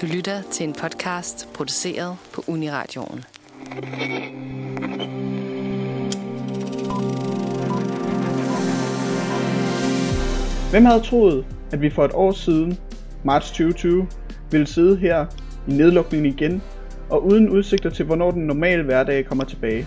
Du lytter til en podcast produceret på Uniradioen. Hvem havde troet, at vi for et år siden, marts 2020, ville sidde her i nedlukningen igen, og uden udsigter til, hvornår den normale hverdag kommer tilbage.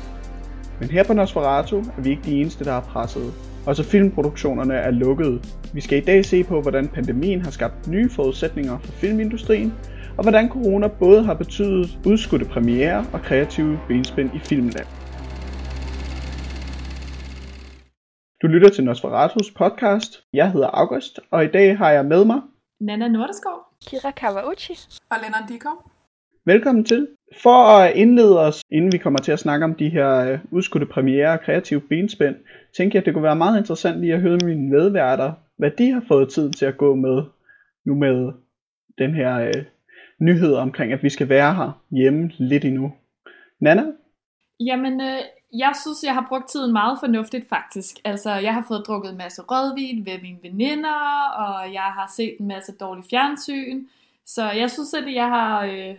Men her på Nosferatu er vi ikke de eneste, der er presset. Også filmproduktionerne er lukkede. Vi skal i dag se på, hvordan pandemien har skabt nye forudsætninger for filmindustrien, og hvordan corona både har betydet udskudte premiere og kreative benspænd i filmland. Du lytter til Nosferatus podcast. Jeg hedder August, og i dag har jeg med mig Nana Nordeskov. Kira Kawauchi. Og Lennart Dikov. Velkommen til. For at indlede os, inden vi kommer til at snakke om de her øh, udskudte premiere og kreative benspænd, tænker jeg, at det kunne være meget interessant lige at høre mine medværter, hvad de har fået tid til at gå med nu med den her øh, nyheder omkring, at vi skal være her hjemme lidt endnu. Nana? Jamen, øh, jeg synes, jeg har brugt tiden meget fornuftigt faktisk. Altså, jeg har fået drukket en masse rødvin ved mine veninder, og jeg har set en masse dårlig fjernsyn. Så jeg synes, at jeg har, øh,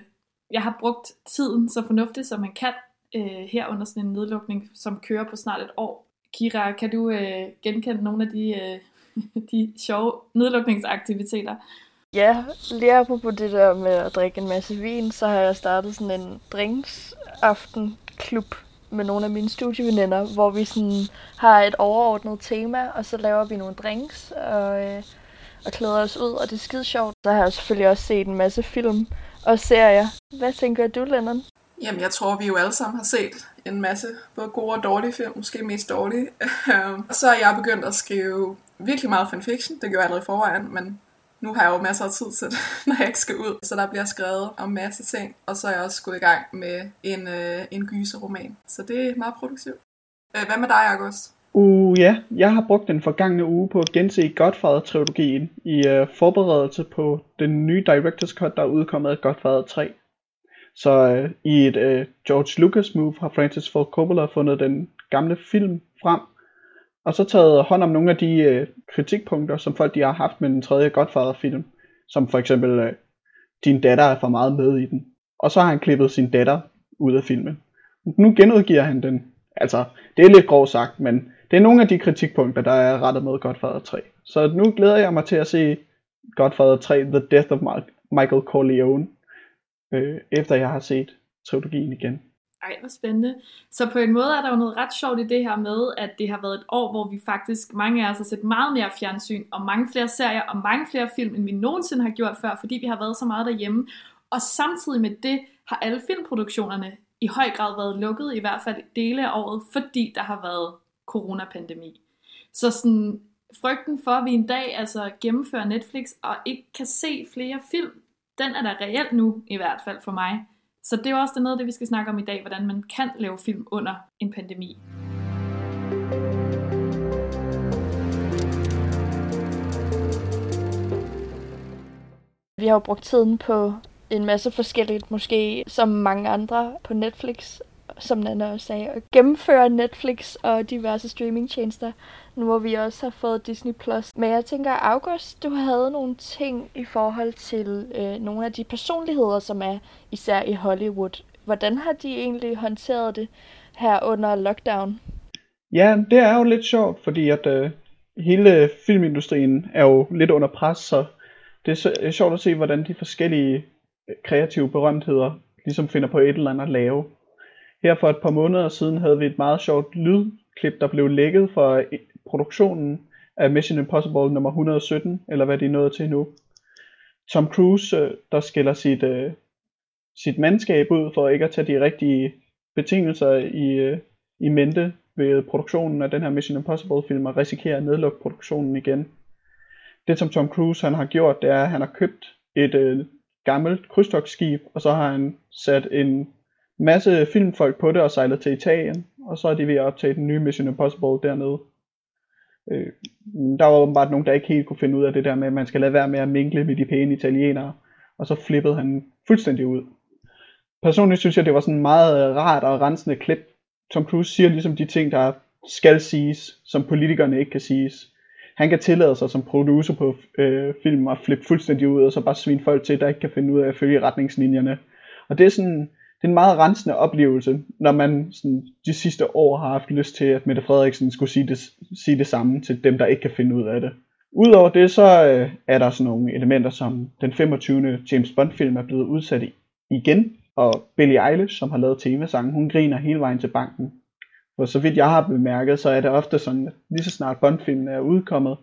jeg har brugt tiden så fornuftigt, som man kan øh, her under sådan en nedlukning, som kører på snart et år. Kira, kan du øh, genkende nogle af de, øh, de sjove nedlukningsaktiviteter? Ja, lige på det der med at drikke en masse vin, så har jeg startet sådan en drinksaftenklub med nogle af mine studieveninder, hvor vi sådan har et overordnet tema, og så laver vi nogle drinks og, øh, og klæder os ud, og det er skide sjovt. Så har jeg selvfølgelig også set en masse film og serier. Hvad tænker du, Lennon? Jamen, jeg tror, vi jo alle sammen har set en masse både gode og dårlige film, måske mest dårlige. Øhm, og så er jeg begyndt at skrive virkelig meget fanfiction. Det gjorde jeg allerede i forvejen, men nu har jeg jo masser af tid til det, når jeg ikke skal ud. Så der bliver skrevet om masse ting, og så er jeg også gået i gang med en, øh, en gyserroman. Så det er meget produktivt. Øh, hvad med dig, August? Uh, ja, jeg har brugt den forgangne uge på at gense Godfather-trilogien i øh, forberedelse på den nye Director's Cut, der er udkommet af Godfather 3. Så øh, i et øh, George Lucas move har Francis Ford Coppola fundet den gamle film frem, og så taget hånd om nogle af de øh, kritikpunkter, som folk de har haft med den tredje Godfather-film, som for eksempel, øh, din datter er for meget med i den. Og så har han klippet sin datter ud af filmen. Nu genudgiver han den. Altså, det er lidt groft sagt, men det er nogle af de kritikpunkter, der er rettet mod Godfather 3. Så nu glæder jeg mig til at se Godfather 3, The Death of Michael Corleone, øh, efter jeg har set trilogien igen. Ej, hvor spændende. Så på en måde er der jo noget ret sjovt i det her med, at det har været et år, hvor vi faktisk, mange af os har set meget mere fjernsyn, og mange flere serier, og mange flere film, end vi nogensinde har gjort før, fordi vi har været så meget derhjemme. Og samtidig med det har alle filmproduktionerne i høj grad været lukket, i hvert fald dele af året, fordi der har været coronapandemi. Så sådan, frygten for, at vi en dag altså gennemfører Netflix og ikke kan se flere film, den er der reelt nu, i hvert fald for mig. Så det er også noget af det, vi skal snakke om i dag, hvordan man kan lave film under en pandemi. Vi har jo brugt tiden på en masse forskelligt, måske som mange andre på Netflix, som Nana også sagde, at gennemføre Netflix og diverse streamingtjenester, nu hvor vi også har fået Disney+. Plus. Men jeg tænker, August, du havde nogle ting i forhold til øh, nogle af de personligheder, som er især i Hollywood. Hvordan har de egentlig håndteret det her under lockdown? Ja, det er jo lidt sjovt, fordi at øh, hele filmindustrien er jo lidt under pres, så det er, så, det er sjovt at se, hvordan de forskellige øh, kreative berømtheder ligesom finder på et eller andet at lave. Her for et par måneder siden havde vi et meget sjovt lydklip, der blev lækket fra produktionen af Mission Impossible nummer 117, eller hvad de nåede til nu. Tom Cruise, øh, der skiller sit, øh, sit mandskab ud for ikke at tage de rigtige betingelser i, øh, i mente ved produktionen af den her Mission Impossible film og risikerer at nedlukke produktionen igen. Det som Tom Cruise han har gjort, det er, at han har købt et øh, gammelt krydstogsskib, og så har han sat en masse filmfolk på det og sejler til Italien, og så er de ved at optage den nye Mission Impossible dernede. Øh, der var åbenbart nogen, der ikke helt kunne finde ud af det der med, at man skal lade være med at minkle med de pæne italienere, og så flippede han fuldstændig ud. Personligt synes jeg, det var sådan meget rart og rensende klip. Tom Cruise siger ligesom de ting, der skal siges, som politikerne ikke kan siges. han kan tillade sig som producer på øh, filmen at flippe fuldstændig ud, og så bare svine folk til, der ikke kan finde ud af at følge retningslinjerne. Og det er sådan, det er en meget rensende oplevelse, når man sådan, de sidste år har haft lyst til, at Mette Frederiksen skulle sige det, sige det samme til dem, der ikke kan finde ud af det. Udover det, så øh, er der sådan nogle elementer, som den 25. James Bond-film er blevet udsat i igen, og Billie Eilish, som har lavet temasangen, hun griner hele vejen til banken. For så vidt jeg har bemærket, så er det ofte sådan, at lige så snart Bond-filmen er udkommet,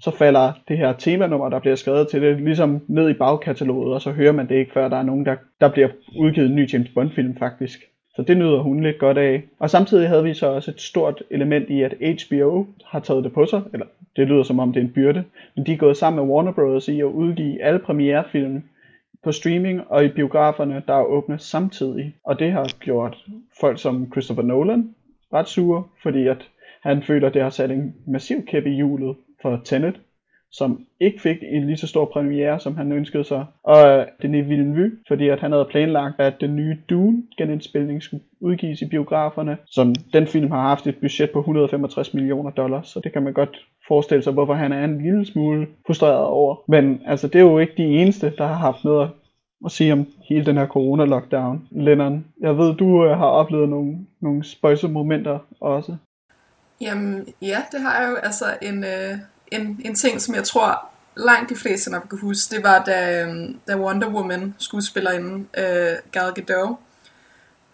så falder det her temanummer, der bliver skrevet til det, ligesom ned i bagkataloget, og så hører man det ikke, før der er nogen, der, der bliver udgivet en ny James Bond-film faktisk. Så det nyder hun lidt godt af. Og samtidig havde vi så også et stort element i, at HBO har taget det på sig, eller det lyder som om det er en byrde, men de er gået sammen med Warner Bros. i at udgive alle premierefilm på streaming og i biograferne, der er åbne samtidig. Og det har gjort folk som Christopher Nolan ret sure, fordi at han føler, at det har sat en massiv kæp i hjulet for Tenet, som ikke fik en lige så stor premiere, som han ønskede sig. Og øh, Denis Villeneuve, fordi at han havde planlagt, at den nye Dune genindspilning skulle udgives i biograferne, som den film har haft et budget på 165 millioner dollars, så det kan man godt forestille sig, hvorfor han er en lille smule frustreret over. Men altså, det er jo ikke de eneste, der har haft noget at sige om hele den her corona-lockdown. Lennon, jeg ved, du øh, har oplevet nogle, nogle spøjse momenter også. Jamen, ja, det har jeg jo. Altså, en, øh, en, en ting, som jeg tror langt de fleste nok kan huske, det var da, øh, da Wonder Woman skuespillerinde øh, Gal Gadot,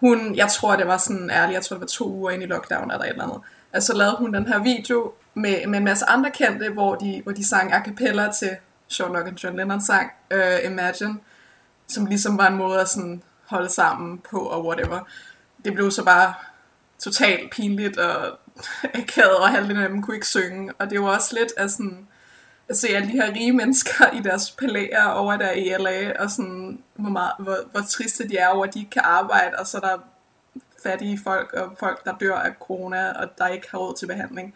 hun, jeg tror det var sådan ærligt, jeg tror det var to uger ind i lockdown eller et eller andet, altså lavede hun den her video med, med en masse andre kendte, hvor de, hvor de sang a cappella til, sjovt nok en John Lennon sang, øh, Imagine, som ligesom var en måde at sådan holde sammen på og whatever. Det blev så bare totalt pinligt og akavet, og halvdelen af dem kunne ikke synge. Og det var også lidt af sådan, at se alle de her rige mennesker i deres palæer over der i LA, og sådan, hvor, meget, hvor, hvor triste de er over, at de ikke kan arbejde, og så er der fattige folk, og folk, der dør af corona, og der ikke har råd til behandling.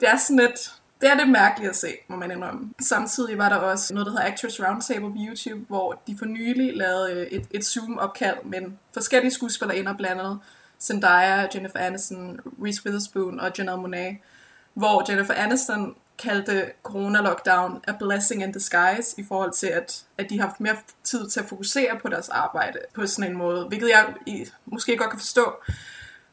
Det er sådan lidt, det er lidt mærkeligt at se, må man indrømme. Samtidig var der også noget, der hedder Actors Roundtable på YouTube, hvor de for nylig lavede øh, et, et Zoom-opkald med forskellige skuespillere ind og blandet Zendaya, Jennifer Aniston, Reese Witherspoon og Janelle Monáe, hvor Jennifer Aniston kaldte corona-lockdown a blessing in disguise i forhold til, at, at de har haft mere tid til at fokusere på deres arbejde på sådan en måde, hvilket jeg i, måske godt kan forstå.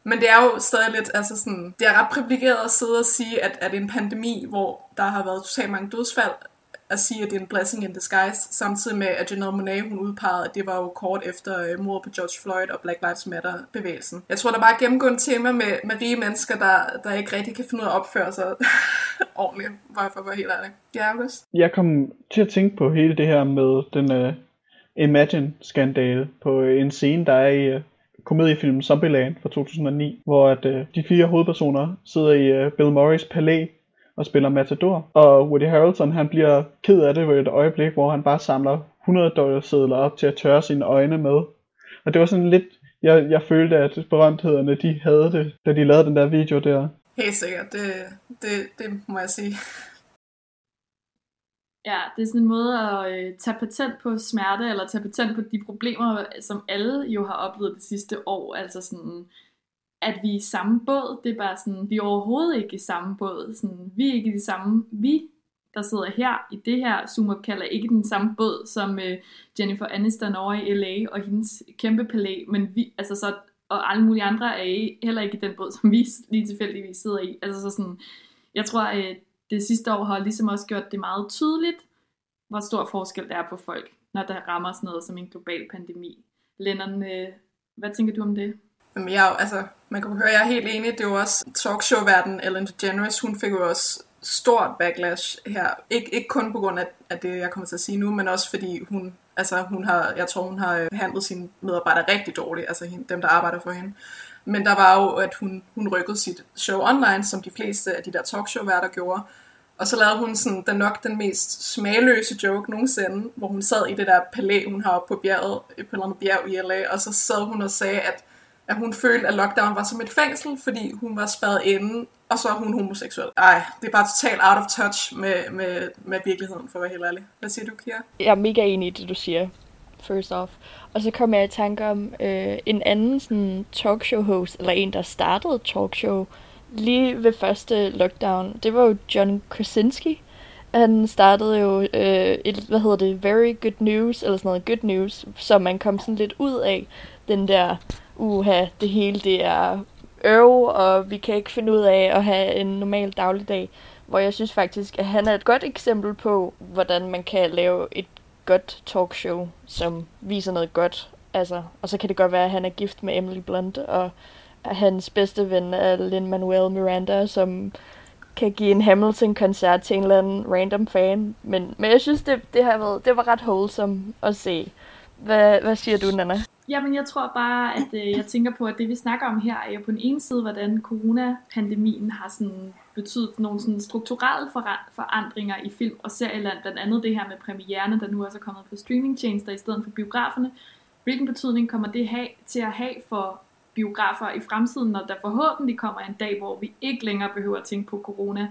Men det er jo stadig lidt, altså sådan, det er ret privilegeret at sidde og sige, at, at en pandemi, hvor der har været totalt mange dødsfald, at sige, at det er en blessing in disguise, samtidig med, at Janelle Monáe, hun udpegede, at det var jo kort efter øh, mordet på George Floyd og Black Lives Matter-bevægelsen. Jeg tror, der bare er gennemgående tema med, med rige mennesker, der, der ikke rigtig kan finde ud af at opføre sig ordentligt, bare for at være helt ærlig. Ja, August? Jeg kom til at tænke på hele det her med den uh, Imagine-skandale på øh, en scene, der er i uh, komediefilmen Zombieland fra 2009, hvor at, øh, de fire hovedpersoner sidder i øh, Bill Murrays palæ og spiller Matador. Og Woody Harrelson han bliver ked af det ved et øjeblik, hvor han bare samler 100 dollars sedler op til at tørre sine øjne med. Og det var sådan lidt, jeg, jeg følte, at berømthederne de havde det, da de lavede den der video der. Helt sikkert, det, det, det må jeg sige. Ja, det er sådan en måde at øh, tage patent på smerte, eller tage patent på de problemer, som alle jo har oplevet det sidste år. Altså sådan, at vi er i samme båd. Det er bare sådan, vi er overhovedet ikke i samme båd. Sådan, vi er ikke i det samme, vi der sidder her i det her Zoom-opkald, er ikke den samme båd som øh, Jennifer Aniston over i LA og hendes kæmpe palæ, men vi, altså så, og alle mulige andre er I, heller ikke i den båd, som vi lige tilfældigvis sidder i. Altså så sådan, jeg tror, at det sidste år har ligesom også gjort det meget tydeligt, hvor stor forskel der er på folk, når der rammer sådan noget som en global pandemi. Lennon, øh, hvad tænker du om det? Jamen, jeg, altså, man kan høre, at jeg er helt enig. Det er jo også talkshow-verden. Ellen DeGeneres, hun fik jo også stort backlash her. Ik- ikke kun på grund af, af det, jeg kommer til at sige nu, men også fordi hun, altså, hun har, jeg tror, hun har øh, behandlet sine medarbejdere rigtig dårligt, altså hende, dem, der arbejder for hende. Men der var jo, at hun, hun rykkede sit show online, som de fleste af de der talkshow-værter gjorde. Og så lavede hun sådan, den nok den mest smagløse joke nogensinde, hvor hun sad i det der palæ, hun har på bjerget, øh, på et eller andet bjerg i LA, og så sad hun og sagde, at at hun følte, at lockdown var som et fængsel, fordi hun var spadet inde, og så er hun homoseksuel. Ej, det er bare totalt out of touch med, med, med virkeligheden, for at være helt ærlig. Hvad siger du, Kira? Jeg er mega enig i det, du siger, first off. Og så kom jeg i tanke om øh, en anden sådan talkshow host, eller en, der startede talkshow lige ved første lockdown, det var jo John Krasinski. Han startede jo øh, et, hvad hedder det, Very Good News, eller sådan noget Good News, så man kom sådan lidt ud af den der, uha, det hele det er øv, og vi kan ikke finde ud af at have en normal dagligdag. Hvor jeg synes faktisk, at han er et godt eksempel på, hvordan man kan lave et godt talkshow, som viser noget godt. Altså, og så kan det godt være, at han er gift med Emily Blunt, og hans bedste ven er Lin-Manuel Miranda, som kan give en Hamilton-koncert til en eller anden random fan. Men, men jeg synes, det, det, har været, det var ret wholesome at se. Hvad, hvad siger du, Nana? Jamen, jeg tror bare, at øh, jeg tænker på, at det vi snakker om her, er jo på den ene side, hvordan coronapandemien har sådan betydet nogle sådan strukturelle forandringer i film og serieland. Blandt andet det her med premiererne, der nu også er kommet på streamingtjenester i stedet for biograferne. Hvilken betydning kommer det have, til at have for biografer i fremtiden, når der forhåbentlig kommer en dag, hvor vi ikke længere behøver at tænke på corona.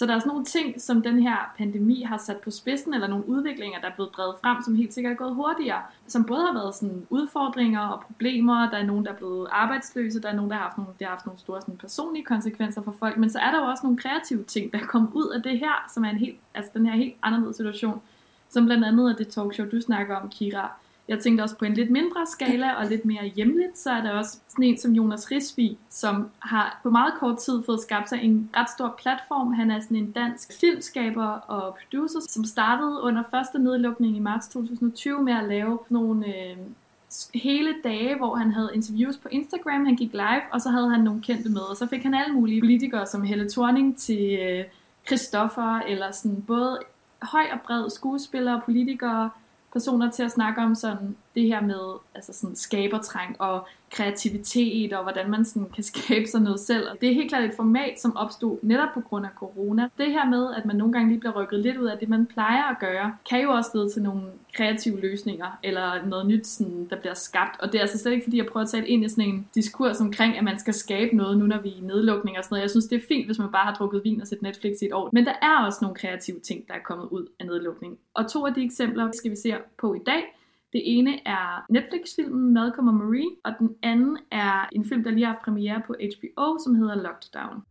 Så der er sådan nogle ting, som den her pandemi har sat på spidsen, eller nogle udviklinger, der er blevet drevet frem, som helt sikkert er gået hurtigere, som både har været sådan udfordringer og problemer, der er nogen, der er blevet arbejdsløse, der er nogen, der har haft nogle, der har haft nogle store sådan personlige konsekvenser for folk, men så er der jo også nogle kreative ting, der kom ud af det her, som er en helt, altså den her helt anderledes situation, som blandt andet er det talkshow, du snakker om, Kira, jeg tænkte også på en lidt mindre skala og lidt mere hjemligt, så er der også sådan en som Jonas Risby, som har på meget kort tid fået skabt sig en ret stor platform. Han er sådan en dansk filmskaber og producer, som startede under første nedlukning i marts 2020 med at lave nogle øh, hele dage, hvor han havde interviews på Instagram, han gik live, og så havde han nogle kendte med, og så fik han alle mulige politikere som Helle Thorning til øh, Christoffer, eller sådan både høj og bred skuespillere, politikere, personer til at snakke om sådan det her med altså sådan skabertræng og kreativitet og hvordan man sådan kan skabe sig noget selv. Og det er helt klart et format, som opstod netop på grund af corona. Det her med, at man nogle gange lige bliver rykket lidt ud af det, man plejer at gøre, kan jo også lede til nogle kreative løsninger eller noget nyt, sådan, der bliver skabt. Og det er altså slet ikke, fordi jeg prøver at tage ind i sådan en diskurs omkring, at man skal skabe noget nu, når vi er i nedlukning og sådan noget. Jeg synes, det er fint, hvis man bare har drukket vin og set Netflix i et år. Men der er også nogle kreative ting, der er kommet ud af nedlukning. Og to af de eksempler skal vi se på i dag. Det ene er Netflix-filmen Malcolm og Marie, og den anden er en film, der lige har premiere på HBO, som hedder Locked Down.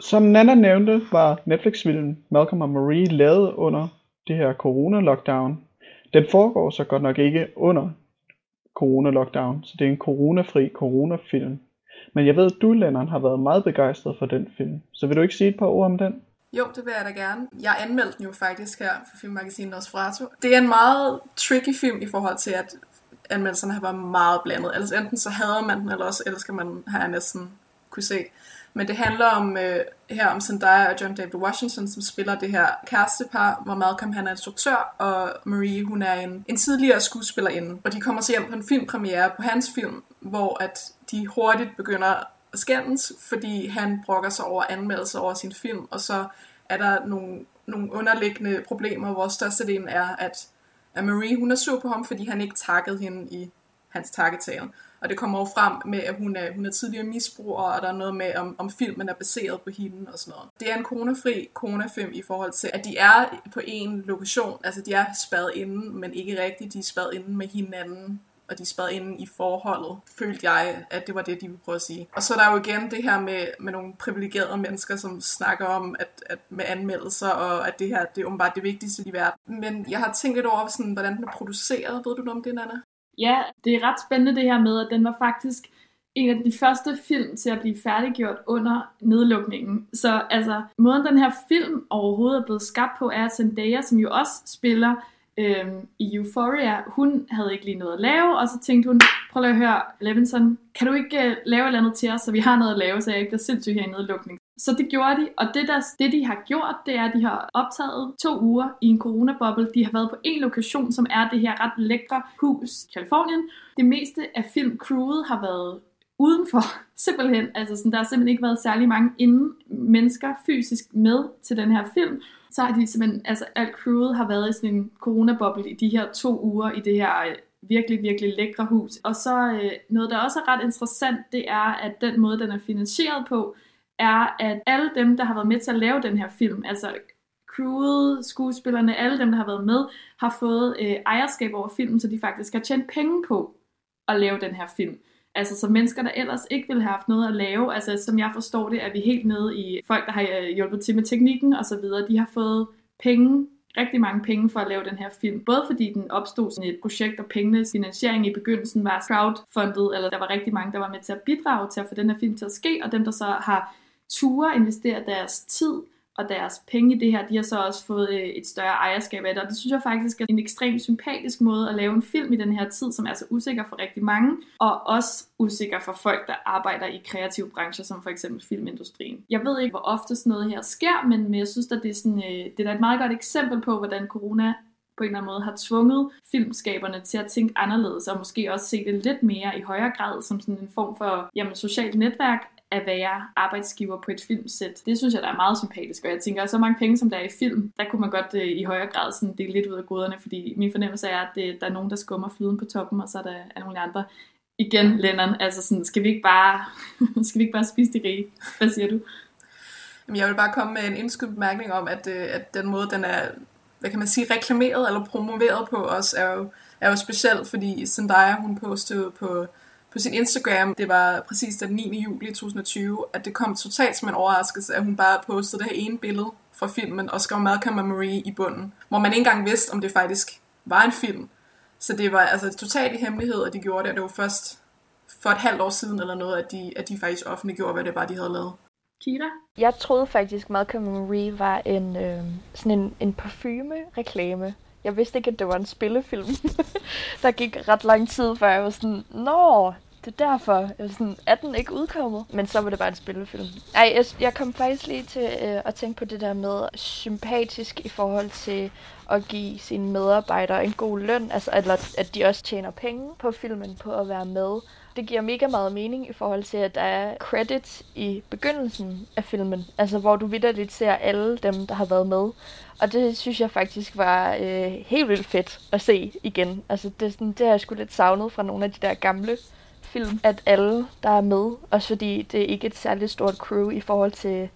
Som Nana nævnte, var Netflix-filmen Malcolm og Marie lavet under det her corona-lockdown. Den foregår så godt nok ikke under corona-lockdown, så det er en coronafri coronafilm. Men jeg ved, at du, Lennon, har været meget begejstret for den film. Så vil du ikke sige et par ord om den? Jo, det vil jeg da gerne. Jeg anmeldte den jo faktisk her for filmmagasinet Nosferatu. Det er en meget tricky film i forhold til, at anmeldelserne har været meget blandet. Altså enten så hader man den, eller også elsker man den, har jeg næsten kunne se. Men det handler om øh, her om Zendaya og John David Washington, som spiller det her kærestepar, hvor Malcolm han er instruktør, og Marie hun er en, en tidligere skuespillerinde. Og de kommer så hjem på en filmpremiere på hans film, hvor at de hurtigt begynder at skændes, fordi han brokker sig over anmeldelser over sin film, og så er der nogle, nogle underliggende problemer, hvor størstedelen er, at, at Marie hun er sur på ham, fordi han ikke takkede hende i hans takketale. Og det kommer jo frem med, at hun er, hun er tidligere misbruger, og der er noget med, om, om filmen er baseret på hende og sådan noget. Det er en coronafri coronafilm i forhold til, at de er på en lokation. Altså de er spadet inden, men ikke rigtigt. De er spadet inden med hinanden og de spad ind i forholdet, følte jeg, at det var det, de ville prøve at sige. Og så er der jo igen det her med, med nogle privilegerede mennesker, som snakker om, at, at med anmeldelser, og at det her, det er åbenbart det vigtigste i verden. Men jeg har tænkt lidt over, sådan, hvordan den er produceret. Ved du noget om det, Nana? Ja, det er ret spændende det her med, at den var faktisk en af de første film til at blive færdiggjort under nedlukningen. Så altså, måden den her film overhovedet er blevet skabt på, er at Zendaya, som jo også spiller øhm, i Euphoria, hun havde ikke lige noget at lave, og så tænkte hun, prøv lige at høre, Levinson, kan du ikke øh, lave et eller andet til os, så vi har noget at lave, så jeg ikke bliver sindssyg her i nedlukning. Så det gjorde de, og det, der, det de har gjort, det er, at de har optaget to uger i en coronaboble. De har været på en lokation, som er det her ret lækre hus i Kalifornien. Det meste af filmcrewet har været udenfor, simpelthen. Altså sådan, der har simpelthen ikke været særlig mange inden mennesker fysisk med til den her film så har de simpelthen, altså alt crewet har været i sådan en coronaboble i de her to uger i det her øh, virkelig, virkelig lækre hus. Og så øh, noget, der også er ret interessant, det er, at den måde, den er finansieret på, er, at alle dem, der har været med til at lave den her film, altså crewet, skuespillerne, alle dem, der har været med, har fået øh, ejerskab over filmen, så de faktisk har tjent penge på at lave den her film. Altså så mennesker, der ellers ikke ville have haft noget at lave, altså som jeg forstår det, er vi helt nede i folk, der har øh, hjulpet til med teknikken og så videre, de har fået penge rigtig mange penge for at lave den her film. Både fordi den opstod som et projekt, og pengenes finansiering i begyndelsen var crowdfundet, eller der var rigtig mange, der var med til at bidrage til at få den her film til at ske, og dem, der så har ture investere deres tid og deres penge i det her, de har så også fået øh, et større ejerskab af det, og det synes jeg faktisk er en ekstremt sympatisk måde at lave en film i den her tid, som er så usikker for rigtig mange, og også usikker for folk, der arbejder i kreative brancher, som for eksempel filmindustrien. Jeg ved ikke, hvor ofte sådan noget her sker, men jeg synes, at det er, sådan, øh, det er et meget godt eksempel på, hvordan corona på en eller anden måde har tvunget filmskaberne til at tænke anderledes, og måske også se det lidt mere i højere grad som sådan en form for jamen, socialt netværk, at være arbejdsgiver på et filmsæt. Det synes jeg, der er meget sympatisk, og jeg tænker, at så mange penge, som der er i film, der kunne man godt øh, i højere grad sådan dele lidt ud af goderne, fordi min fornemmelse er, at det, der er nogen, der skummer flyden på toppen, og så er der er nogle andre. Igen, Lennon, altså sådan, skal vi ikke bare, skal vi ikke bare spise det rige? Hvad siger du? Jeg vil bare komme med en indskudt bemærkning om, at, øh, at den måde, den er, hvad kan man sige, reklameret eller promoveret på os, er jo, er jo specielt, fordi Zendaya, hun postede på på sin Instagram, det var præcis den 9. juli 2020, at det kom totalt som en overraskelse, at hun bare postede det her ene billede fra filmen og skrev Malcolm og Marie i bunden, hvor man ikke engang vidste, om det faktisk var en film. Så det var altså totalt i hemmelighed, at de gjorde det, og det var først for et halvt år siden eller noget, at de, at de faktisk offentliggjorde, hvad det var, de havde lavet. Kira? Jeg troede faktisk, Malcolm Marie var en, øh, sådan en, en parfume-reklame. Jeg vidste ikke, at det var en spillefilm. der gik ret lang tid, før jeg var sådan, Nå, det er derfor. Jeg var sådan, er den ikke udkommet? Men så var det bare en spillefilm. Ej, jeg, jeg kom faktisk lige til øh, at tænke på det der med sympatisk i forhold til at give sine medarbejdere en god løn. Altså, eller at de også tjener penge på filmen på at være med. Det giver mega meget mening i forhold til, at der er credits i begyndelsen af filmen. Altså, hvor du vidderligt ser alle dem, der har været med. Og det synes jeg faktisk var øh, helt vildt fedt at se igen. Altså, det, sådan, det har jeg sgu lidt savnet fra nogle af de der gamle film, at alle, der er med, også fordi det er ikke et særligt stort crew i forhold til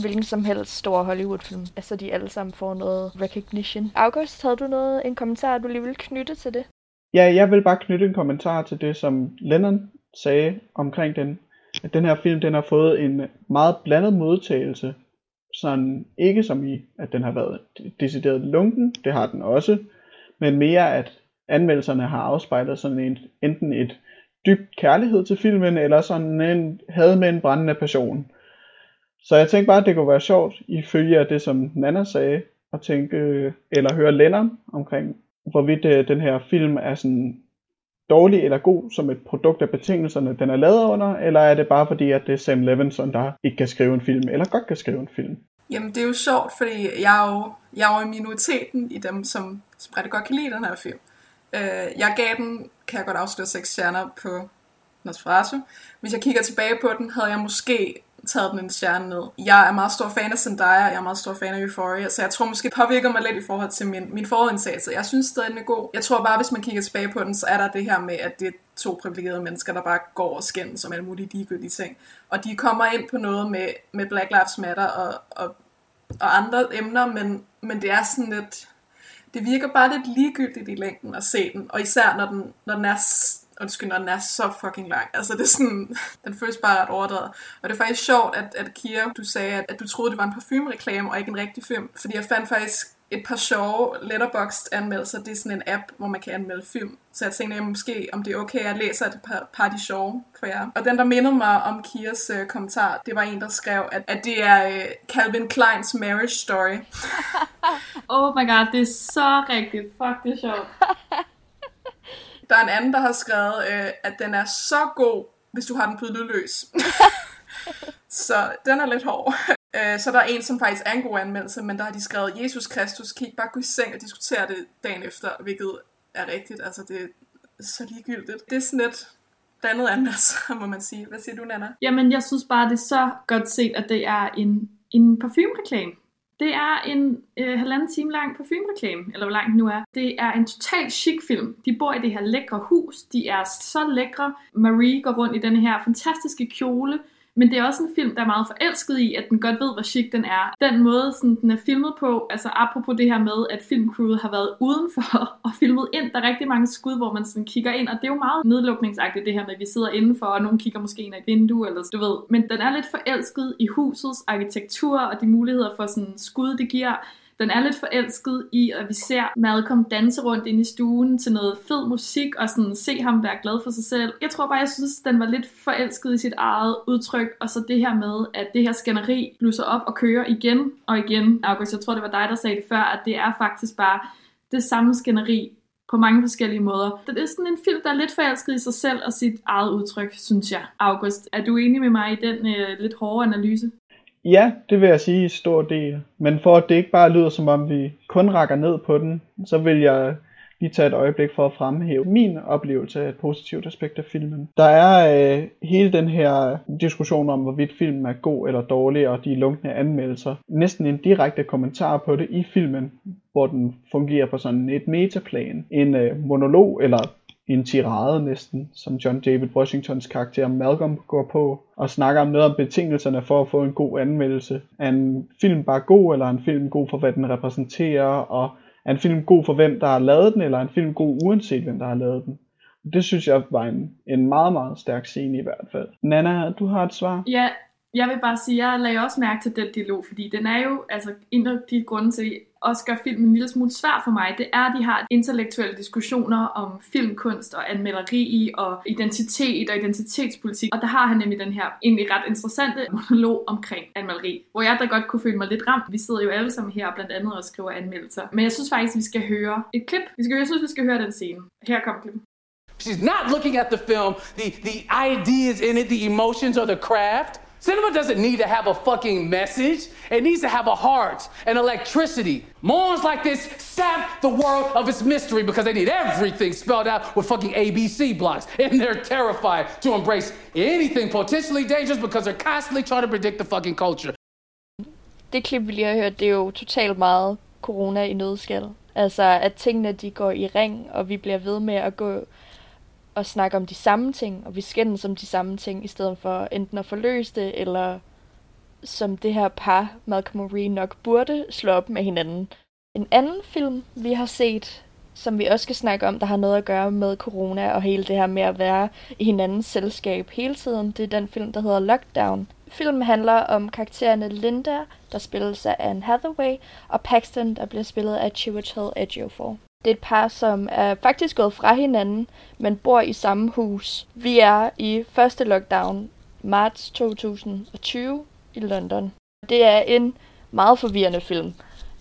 hvilken som helst stor Hollywood-film. Altså, de alle sammen får noget recognition. August, havde du noget, en kommentar, du lige ville knytte til det? Ja, jeg vil bare knytte en kommentar til det, som Lennon sagde omkring den. At den her film, den har fået en meget blandet modtagelse. Sådan ikke som i, at den har været decideret lunken, det har den også, men mere at anmeldelserne har afspejlet sådan en, enten et dybt kærlighed til filmen, eller sådan en had med en brændende passion. Så jeg tænkte bare, at det kunne være sjovt, ifølge af det, som Nana sagde, at tænke, øh, eller høre Lennon omkring, hvorvidt øh, den her film er sådan dårlig eller god som et produkt af betingelserne, den er lavet under, eller er det bare fordi, at det er Sam Levinson, der ikke kan skrive en film, eller godt kan skrive en film? Jamen, det er jo sjovt, fordi jeg er jo, jeg er jo i minoriteten i dem, som, som rigtig godt kan lide den her film. Øh, jeg gav den, kan jeg godt afsløre, seks stjerner på Nosferatu. Hvis jeg kigger tilbage på den, havde jeg måske taget den en stjerne ned. Jeg er meget stor fan af Zendaya, jeg er meget stor fan af Euphoria, så jeg tror måske påvirker mig lidt i forhold til min, min forudindtagelse. Jeg synes stadig, den er god. Jeg tror bare, hvis man kigger tilbage på den, så er der det her med, at det er to privilegerede mennesker, der bare går og skændes som alle mulige ligegyldige ting. Og de kommer ind på noget med, med Black Lives Matter og, og, og andre emner, men, men det er sådan lidt det virker bare lidt ligegyldigt i længden at se den, og især når den, når den er undskyld, når den er så fucking lang. Altså det er sådan, den føles bare ret overdrevet. Og det er faktisk sjovt, at, at Kira, du sagde, at, at du troede, det var en parfumereklame og ikke en rigtig film. Fordi jeg fandt faktisk et par sjove letterboxd anmeldelser. Det er sådan en app, hvor man kan anmelde film. Så jeg tænkte, at måske, om det er okay, at jeg læser et par, par de sjove for jer. Og den, der mindede mig om Kias uh, kommentar, det var en, der skrev, at, at det er uh, Calvin Kleins marriage story. oh my god, det er så rigtigt. Fuck, det er sjovt. Der er en anden, der har skrevet, uh, at den er så god, hvis du har den på lydløs. så den er lidt hård. Øh, så der er en, som faktisk er en god anmeldelse, men der har de skrevet, Jesus Kristus, kan ikke bare gå i seng og diskutere det dagen efter, hvilket er rigtigt. Altså, det er så ligegyldigt. Det er sådan lidt blandet anmeldelse, må man sige. Hvad siger du, Nana? Jamen, jeg synes bare, det er så godt set, at det er en, en parfumereklame. Det er en øh, halvanden time lang parfumereklame, eller hvor lang den nu er. Det er en total chic film. De bor i det her lækre hus. De er så lækre. Marie går rundt i den her fantastiske kjole men det er også en film, der er meget forelsket i, at den godt ved, hvor chic den er. Den måde, sådan, den er filmet på, altså apropos det her med, at filmcrewet har været udenfor og filmet ind, der er rigtig mange skud, hvor man sådan kigger ind, og det er jo meget nedlukningsagtigt det her med, at vi sidder indenfor, og nogen kigger måske ind ad et vindue, eller du ved. Men den er lidt forelsket i husets arkitektur og de muligheder for sådan skud, det giver. Den er lidt forelsket i, at vi ser Malcolm danse rundt ind i stuen til noget fed musik, og sådan se ham være glad for sig selv. Jeg tror bare, jeg synes, den var lidt forelsket i sit eget udtryk, og så det her med, at det her skænderi blusser op og kører igen og igen. August, jeg tror, det var dig, der sagde det før, at det er faktisk bare det samme skænderi på mange forskellige måder. Det er sådan en film, der er lidt forelsket i sig selv og sit eget udtryk, synes jeg. August, er du enig med mig i den øh, lidt hårde analyse? Ja, det vil jeg sige i stor del. Men for at det ikke bare lyder som om vi kun rækker ned på den, så vil jeg lige tage et øjeblik for at fremhæve min oplevelse af et positivt aspekt af filmen. Der er øh, hele den her diskussion om, hvorvidt filmen er god eller dårlig, og de lunkne anmeldelser. Næsten en direkte kommentar på det i filmen, hvor den fungerer på sådan et metaplan. En øh, monolog eller en tirade næsten, som John David Washingtons karakter Malcolm går på, og snakker om noget om betingelserne for at få en god anmeldelse. Er en film bare god, eller er en film god for, hvad den repræsenterer, og er en film god for, hvem der har lavet den, eller er en film god uanset, hvem der har lavet den? Det synes jeg var en, en meget, meget stærk scene i hvert fald. Nana, du har et svar? Ja, jeg vil bare sige, jeg lagde også mærke til den dialog, fordi den er jo, altså en af de grunde til, også gør filmen en lille smule svær for mig, det er, at de har intellektuelle diskussioner om filmkunst og anmelderi og identitet og identitetspolitik. Og der har han nemlig den her egentlig ret interessante monolog omkring anmelderi, hvor jeg da godt kunne føle mig lidt ramt. Vi sidder jo alle sammen her blandt andet og skriver anmeldelser. Men jeg synes faktisk, vi skal høre et klip. Vi skal, jeg synes, vi skal høre den scene. Her kommer klippet. She's not looking at the film, the, the ideas in it, the emotions or the craft. Cinema doesn't need to have a fucking message. It needs to have a heart and electricity. Morons like this sap the world of its mystery because they need everything spelled out with fucking ABC blocks. And they're terrified to embrace anything potentially dangerous because they're constantly trying to predict the fucking culture. Det klip, vi lige har hørt, det er jo totalt meget corona i nødskal. Altså, at tingene de går i ring, og vi bliver ved med at gå og snakke om de samme ting, og vi skændes om de samme ting, i stedet for enten at forløse det, eller som det her par, Malcolm og Marie, nok burde slå op med hinanden. En anden film, vi har set, som vi også skal snakke om, der har noget at gøre med corona og hele det her med at være i hinandens selskab hele tiden, det er den film, der hedder Lockdown. Filmen handler om karaktererne Linda, der spilles af Anne Hathaway, og Paxton, der bliver spillet af Chiwetel Ejiofor. Det er et par, som er faktisk gået fra hinanden, men bor i samme hus. Vi er i første lockdown, marts 2020 i London. Det er en meget forvirrende film.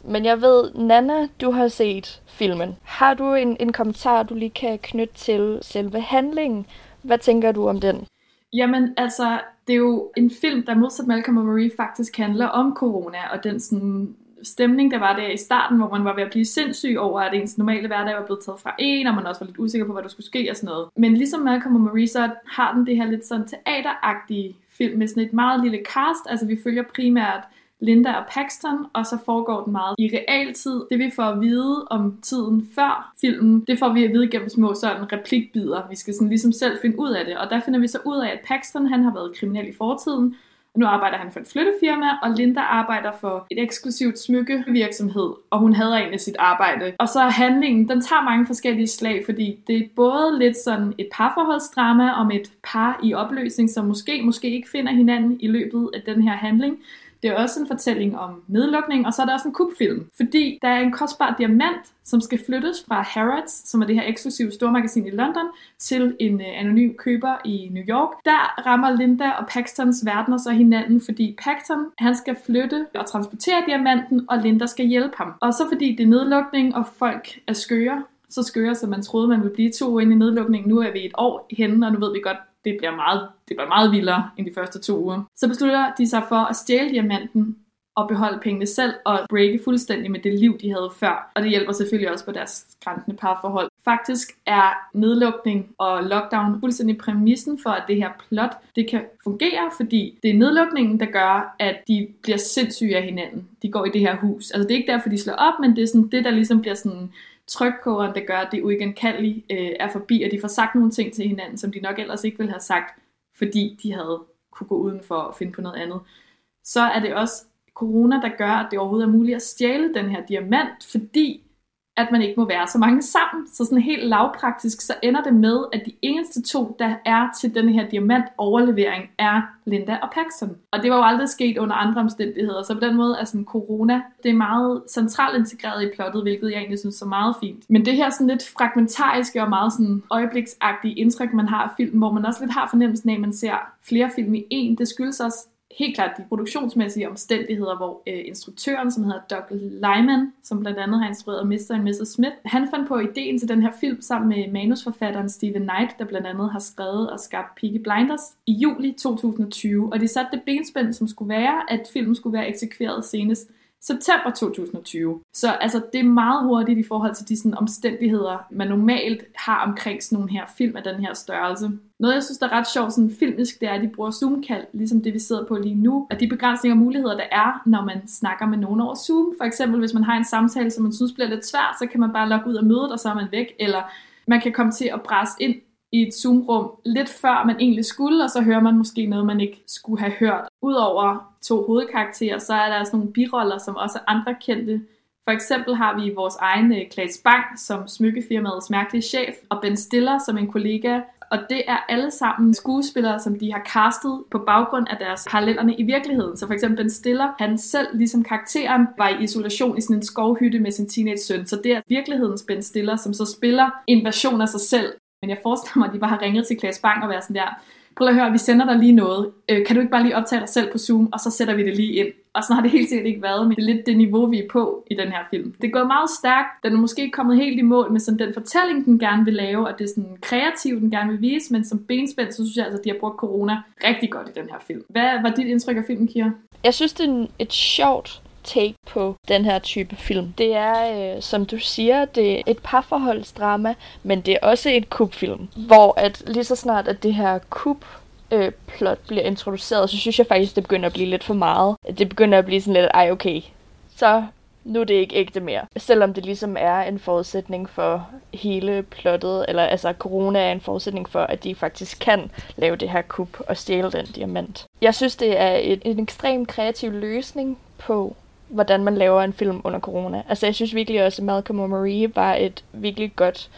Men jeg ved, Nana, du har set filmen. Har du en, en kommentar, du lige kan knytte til selve handlingen? Hvad tænker du om den? Jamen, altså, det er jo en film, der modsat Malcolm og Marie faktisk handler om corona, og den sådan stemning, der var der i starten, hvor man var ved at blive sindssyg over, at ens normale hverdag var blevet taget fra en, og man også var lidt usikker på, hvad der skulle ske og sådan noget. Men ligesom Malcolm og Marie, så har den det her lidt sådan teateragtige film med sådan et meget lille cast. Altså vi følger primært Linda og Paxton, og så foregår den meget i realtid. Det vi får at vide om tiden før filmen, det får vi at vide gennem små sådan replikbider. Vi skal sådan ligesom selv finde ud af det, og der finder vi så ud af, at Paxton han har været kriminel i fortiden, nu arbejder han for et flyttefirma, og Linda arbejder for et eksklusivt smykkevirksomhed, og hun hader egentlig sit arbejde. Og så handlingen, den tager mange forskellige slag, fordi det er både lidt sådan et parforholdsdrama om et par i opløsning, som måske, måske ikke finder hinanden i løbet af den her handling, det er også en fortælling om nedlukning, og så er der også en kubfilm. Fordi der er en kostbar diamant, som skal flyttes fra Harrods, som er det her eksklusive stormagasin i London, til en øh, anonym køber i New York. Der rammer Linda og Paxtons verdener så hinanden, fordi Paxton han skal flytte og transportere diamanten, og Linda skal hjælpe ham. Og så fordi det er nedlukning, og folk er skøre, så skøre, som man troede, man ville blive to år inde i nedlukningen. Nu er vi et år henne, og nu ved vi godt, det bliver meget, det bliver meget vildere end de første to uger. Så beslutter de sig for at stjæle diamanten og beholde pengene selv og breake fuldstændig med det liv, de havde før. Og det hjælper selvfølgelig også på deres skræntende parforhold. Faktisk er nedlukning og lockdown fuldstændig præmissen for, at det her plot det kan fungere, fordi det er nedlukningen, der gør, at de bliver sindssyge af hinanden. De går i det her hus. Altså det er ikke derfor, de slår op, men det er sådan det, der ligesom bliver sådan trykkogeren, der gør, at det uigenkaldelige øh, er forbi, og de får sagt nogle ting til hinanden, som de nok ellers ikke ville have sagt, fordi de havde kunne gå udenfor og finde på noget andet, så er det også corona, der gør, at det overhovedet er muligt at stjæle den her diamant, fordi at man ikke må være så mange sammen. Så sådan helt lavpraktisk, så ender det med, at de eneste to, der er til den her diamant overlevering, er Linda og Paxton. Og det var jo aldrig sket under andre omstændigheder, så på den måde er sådan corona, det er meget centralt integreret i plottet, hvilket jeg egentlig synes er meget fint. Men det her sådan lidt fragmentariske og meget sådan øjebliksagtige indtryk, man har af filmen, hvor man også lidt har fornemmelsen af, at man ser flere film i en, det skyldes også helt klart de produktionsmæssige omstændigheder, hvor øh, instruktøren, som hedder Doug Lyman, som blandt andet har instrueret Mr. and Mrs. Smith, han fandt på ideen til den her film sammen med manusforfatteren Steven Knight, der blandt andet har skrevet og skabt Peaky Blinders i juli 2020, og de satte det benspænd, som skulle være, at filmen skulle være eksekveret senest september 2020. Så altså, det er meget hurtigt i forhold til de sådan, omstændigheder, man normalt har omkring sådan nogle her film af den her størrelse. Noget, jeg synes, der er ret sjovt sådan filmisk, det er, at de bruger Zoom-kald, ligesom det, vi sidder på lige nu. Og de begrænsninger og muligheder, der er, når man snakker med nogen over Zoom. For eksempel, hvis man har en samtale, som man synes bliver lidt svært, så kan man bare logge ud af mødet, og så er man væk. Eller man kan komme til at presse ind i et Zoom-rum lidt før man egentlig skulle, og så hører man måske noget, man ikke skulle have hørt. Udover to hovedkarakterer, så er der også nogle biroller, som også er andre kendte. For eksempel har vi vores egen øh, Klaas Bang som smykkefirmaets mærkelige chef, og Ben Stiller som en kollega, og det er alle sammen skuespillere, som de har castet på baggrund af deres parallellerne i virkeligheden. Så for eksempel Ben Stiller, han selv, ligesom karakteren, var i isolation i sådan en skovhytte med sin teenage søn. Så det er virkelighedens Ben Stiller, som så spiller en version af sig selv, men jeg forestiller mig, at de bare har ringet til Klaas Bang og været sådan der, prøv at høre, vi sender dig lige noget. Øh, kan du ikke bare lige optage dig selv på Zoom, og så sætter vi det lige ind. Og sådan har det helt sikkert ikke været, men det er lidt det niveau, vi er på i den her film. Det er gået meget stærkt. Den er måske ikke kommet helt i mål med sådan den fortælling, den gerne vil lave, og det er sådan kreativt, den gerne vil vise, men som benspænd, så synes jeg altså, at de har brugt corona rigtig godt i den her film. Hvad var dit indtryk af filmen, Kira? Jeg synes, det er et sjovt take på den her type film. Det er, øh, som du siger, det er et parforholdsdrama, men det er også et kubfilm, hvor at lige så snart at det her kub øh, plot bliver introduceret, så synes jeg faktisk, det begynder at blive lidt for meget. Det begynder at blive sådan lidt, ej okay, så nu er det ikke ægte mere. Selvom det ligesom er en forudsætning for hele plottet, eller altså corona er en forudsætning for, at de faktisk kan lave det her kub og stjæle den diamant. Jeg synes, det er et, en ekstrem kreativ løsning på hvordan man laver en film under corona. Altså jeg synes virkelig også, at Malcolm og Marie var et virkelig godt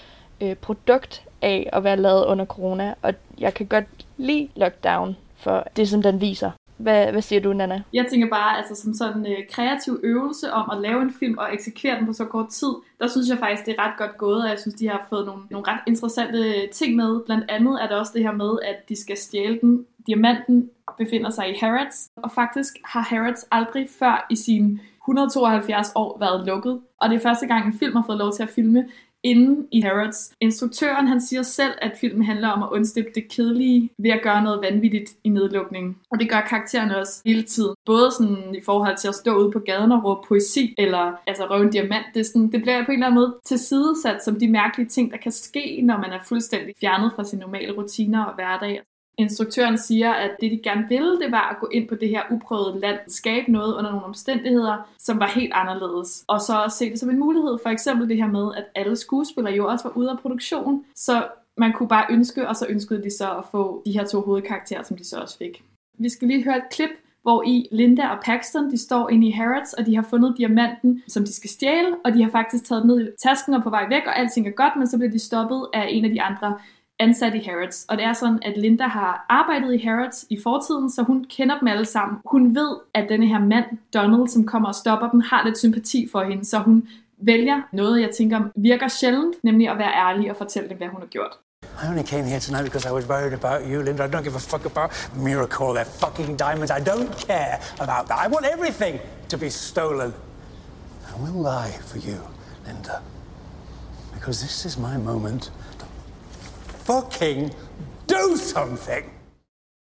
øh, produkt af at være lavet under corona, og jeg kan godt lide Lockdown for det, som den viser. Hvad, hvad siger du, Nana? Jeg tænker bare, altså som sådan en øh, kreativ øvelse om at lave en film og eksekvere den på så kort tid, der synes jeg faktisk, det er ret godt gået, og jeg synes, de har fået nogle, nogle ret interessante øh, ting med. Blandt andet er der også det her med, at de skal stjæle den. Diamanten befinder sig i Harrods, og faktisk har Harrods aldrig før i sin 172 år været lukket, og det er første gang, en film har fået lov til at filme inde i Harrods. Instruktøren han siger selv, at filmen handler om at undslippe det kedelige ved at gøre noget vanvittigt i nedlukningen. Og det gør karaktererne også hele tiden. Både sådan i forhold til at stå ude på gaden og råbe poesi, eller altså røve en diamant. Det, sådan, det bliver på en eller anden måde tilsidesat som de mærkelige ting, der kan ske, når man er fuldstændig fjernet fra sine normale rutiner og hverdag. Instruktøren siger, at det de gerne ville, det var at gå ind på det her uprøvede land, skabe noget under nogle omstændigheder, som var helt anderledes. Og så se det som en mulighed, for eksempel det her med, at alle skuespillere jo også var ude af produktion, så man kunne bare ønske, og så ønskede de så at få de her to hovedkarakterer, som de så også fik. Vi skal lige høre et klip, hvor i Linda og Paxton, de står inde i Harrods, og de har fundet diamanten, som de skal stjæle, og de har faktisk taget ned i tasken og på vej væk, og alting er godt, men så bliver de stoppet af en af de andre ansat i Harrods. Og det er sådan, at Linda har arbejdet i Harrods i fortiden, så hun kender dem alle sammen. Hun ved, at denne her mand, Donald, som kommer og stopper dem, har lidt sympati for hende, så hun vælger noget, jeg tænker virker sjældent, nemlig at være ærlig og fortælle dem, hvad hun har gjort. I only came here tonight because I was worried about you, Linda. I don't give a fuck about Miracle, their fucking diamonds. I don't care about that. I want everything to be stolen. I will lie for you, Linda. Because this is my moment fucking do something!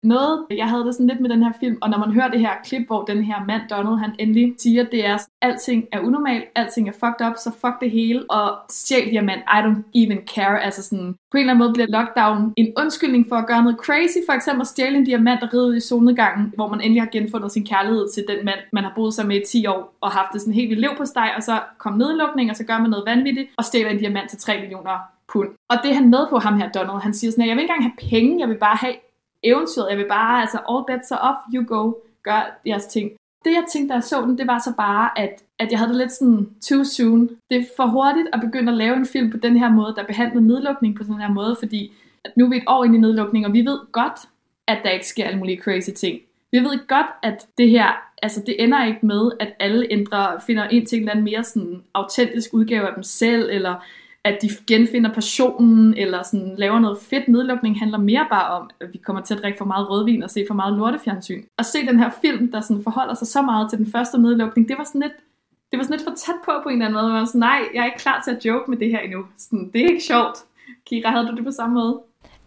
Noget, jeg havde det sådan lidt med den her film, og når man hører det her klip, hvor den her mand, Donald, han endelig siger, det er, alting er unormalt, alting er fucked up, så fuck det hele, og stjæl diamant, I don't even care, altså sådan, på en eller anden måde bliver lockdown en undskyldning for at gøre noget crazy, for eksempel at stjæle en diamant og ride i solnedgangen, hvor man endelig har genfundet sin kærlighed til den mand, man har boet sammen med i 10 år, og haft det sådan helt vildt liv på steg, og så kom nedlukning, og så gør man noget vanvittigt, og stjæler en diamant til 3 millioner pund. Og det er han med på ham her, Donald. Han siger sådan, at jeg vil ikke engang have penge, jeg vil bare have eventyret. Jeg vil bare, altså, all bets are off, you go, gør jeres ting. Det jeg tænkte, da jeg så den, det var så bare, at, at jeg havde det lidt sådan too soon. Det er for hurtigt at begynde at lave en film på den her måde, der behandler nedlukning på den her måde, fordi at nu er vi et år inde i nedlukning, og vi ved godt, at der ikke sker alle mulige crazy ting. Vi ved godt, at det her, altså det ender ikke med, at alle ændrer, finder ind til en eller anden mere sådan autentisk udgave af dem selv, eller at de genfinder passionen, eller sådan laver noget fedt nedlukning, handler mere bare om, at vi kommer til at drikke for meget rødvin og se for meget lortefjernsyn. Og se den her film, der sådan forholder sig så meget til den første nedlukning, det var sådan lidt, det var sådan lidt for tæt på på en eller anden måde. Man var sådan, nej, jeg er ikke klar til at joke med det her endnu. Sådan, det er ikke sjovt. Kira, havde du det på samme måde?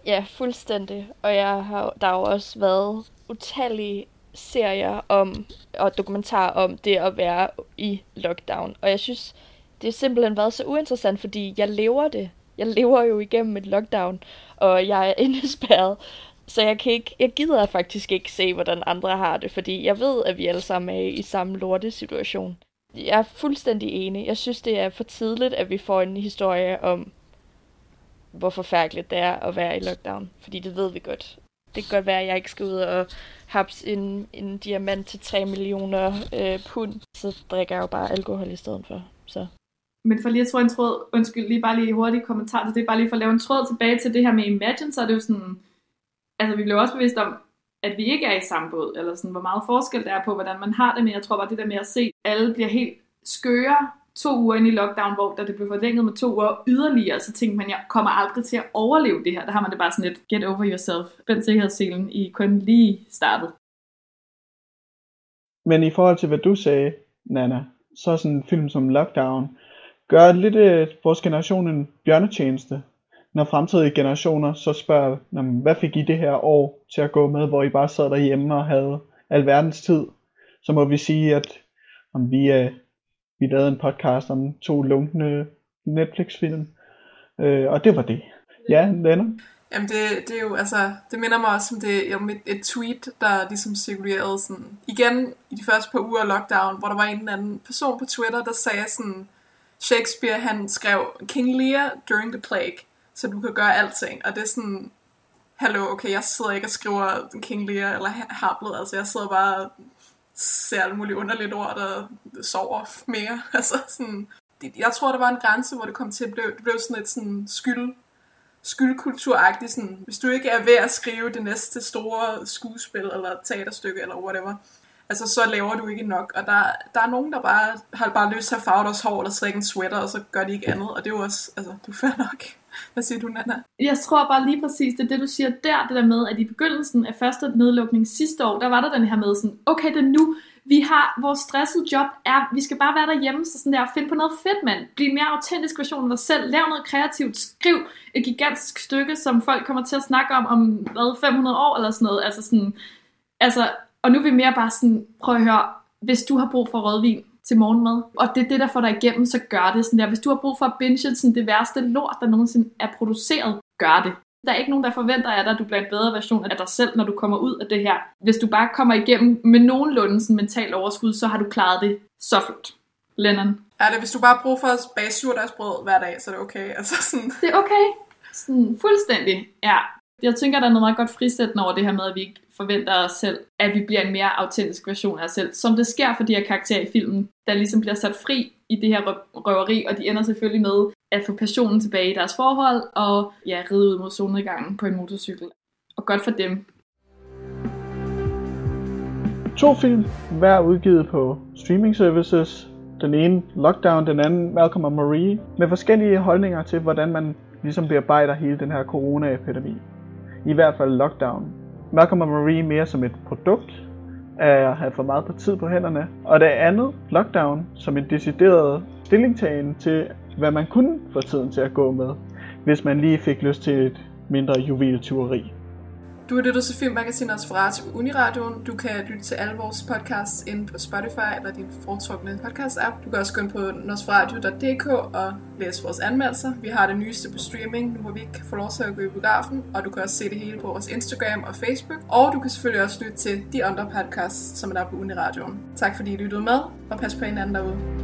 Ja, fuldstændig. Og jeg har, der har jo også været utallige serier om, og dokumentarer om det at være i lockdown. Og jeg synes, det har simpelthen været så uinteressant, fordi jeg lever det. Jeg lever jo igennem et lockdown, og jeg er indespærret. Så jeg, kan ikke, jeg gider faktisk ikke se, hvordan andre har det, fordi jeg ved, at vi alle sammen er i samme lorte situation. Jeg er fuldstændig enig. Jeg synes, det er for tidligt, at vi får en historie om, hvor forfærdeligt det er at være i lockdown. Fordi det ved vi godt. Det kan godt være, at jeg ikke skal ud og haps en, en diamant til 3 millioner øh, pund. Så drikker jeg jo bare alkohol i stedet for. Så. Men for lige at tro en tråd, undskyld, lige bare lige hurtig kommentar til det, bare lige for at lave en tråd tilbage til det her med Imagine, så er det jo sådan, altså vi blev også bevidst om, at vi ikke er i samme båd, eller sådan, hvor meget forskel der er på, hvordan man har det, men jeg tror bare det der med at se, at alle bliver helt skøre to uger ind i lockdown, hvor da det blev forlænget med to uger yderligere, så tænkte man, jeg kommer aldrig til at overleve det her. Der har man det bare sådan lidt, get over yourself. Den sikkerhedsselen i kun lige startet. Men i forhold til, hvad du sagde, Nana, så sådan en film som Lockdown, gør lidt øh, vores generation en bjørnetjeneste, når fremtidige generationer så spørger, hvad fik I det her år til at gå med, hvor I bare sad derhjemme og havde alverdens tid, så må vi sige, at om vi, øh, vi lavede en podcast om to lunkne Netflix-film, øh, og det var det. Ja, Lennart? Jamen det, det er jo, altså, det minder mig også om det, om et, et tweet, der ligesom cirkulerede sådan, igen i de første par uger af lockdown, hvor der var en eller anden person på Twitter, der sagde sådan, Shakespeare han skrev King Lear during the plague, så du kan gøre alting, og det er sådan, hallo, okay, jeg sidder ikke og skriver King Lear eller Hamlet, altså jeg sidder bare og ser alle mulige underlige ord, der sover mere, altså sådan, jeg tror, der var en grænse, hvor det kom til at blive, det blev sådan et sådan skyld, skyldkulturagtigt, sådan, hvis du ikke er ved at skrive det næste store skuespil, eller teaterstykke, eller whatever, altså så laver du ikke nok. Og der, der er nogen, der bare har bare lyst til at farve deres hår, eller strikke en sweater, og så gør de ikke andet. Og det er jo også, altså, du er nok. Hvad siger du, Nana? Jeg tror bare lige præcis, det er det, du siger der, det der med, at i begyndelsen af første nedlukning sidste år, der var der den her med sådan, okay, det er nu, vi har, vores stressede job er, vi skal bare være derhjemme, så sådan der, find på noget fedt, mand. Bliv en mere autentisk version af dig selv. Lav noget kreativt. Skriv et gigantisk stykke, som folk kommer til at snakke om om hvad, 500 år eller sådan noget. Altså sådan, altså, og nu er vi mere bare sådan, prøv at høre, hvis du har brug for rødvin til morgenmad, og det er det, der får dig igennem, så gør det sådan der. Hvis du har brug for at binge sådan det værste lort, der nogensinde er produceret, gør det. Der er ikke nogen, der forventer af dig, at du bliver en bedre version af dig selv, når du kommer ud af det her. Hvis du bare kommer igennem med nogenlunde sådan mental overskud, så har du klaret det så flot. Lennon. Er det, hvis du bare bruger for at bage surdagsbrød hver dag, så er det okay? Altså sådan... Det er okay. Sådan, fuldstændig, ja. Jeg tænker, der er noget meget godt frisættende over det her med, at vi ikke forventer os selv, at vi bliver en mere autentisk version af os selv. Som det sker for de her karakterer i filmen, der ligesom bliver sat fri i det her røveri, og de ender selvfølgelig med at få passionen tilbage i deres forhold, og ja, ride ud mod solnedgangen på en motorcykel. Og godt for dem. To film, hver udgivet på streaming services. Den ene Lockdown, den anden Malcolm og Marie, med forskellige holdninger til, hvordan man ligesom bearbejder hele den her coronaepidemi. I hvert fald Lockdown Malcolm og Marie mere som et produkt af at have for meget på tid på hænderne, og det andet, Lockdown, som en decideret stillingtagen til, hvad man kunne få tiden til at gå med, hvis man lige fik lyst til et mindre juveltyveri. Du har lyttet til Filmmagasinet fra på Uniradioen. Du kan lytte til alle vores podcasts inde på Spotify eller din foretrukne podcast-app. Du kan også gå ind på nosradio.dk og læse vores anmeldelser. Vi har det nyeste på streaming, nu hvor vi ikke kan få lov til at gå i biografen. Og du kan også se det hele på vores Instagram og Facebook. Og du kan selvfølgelig også lytte til de andre podcasts, som er der på Uniradioen. Tak fordi I lyttede med, og pas på hinanden derude.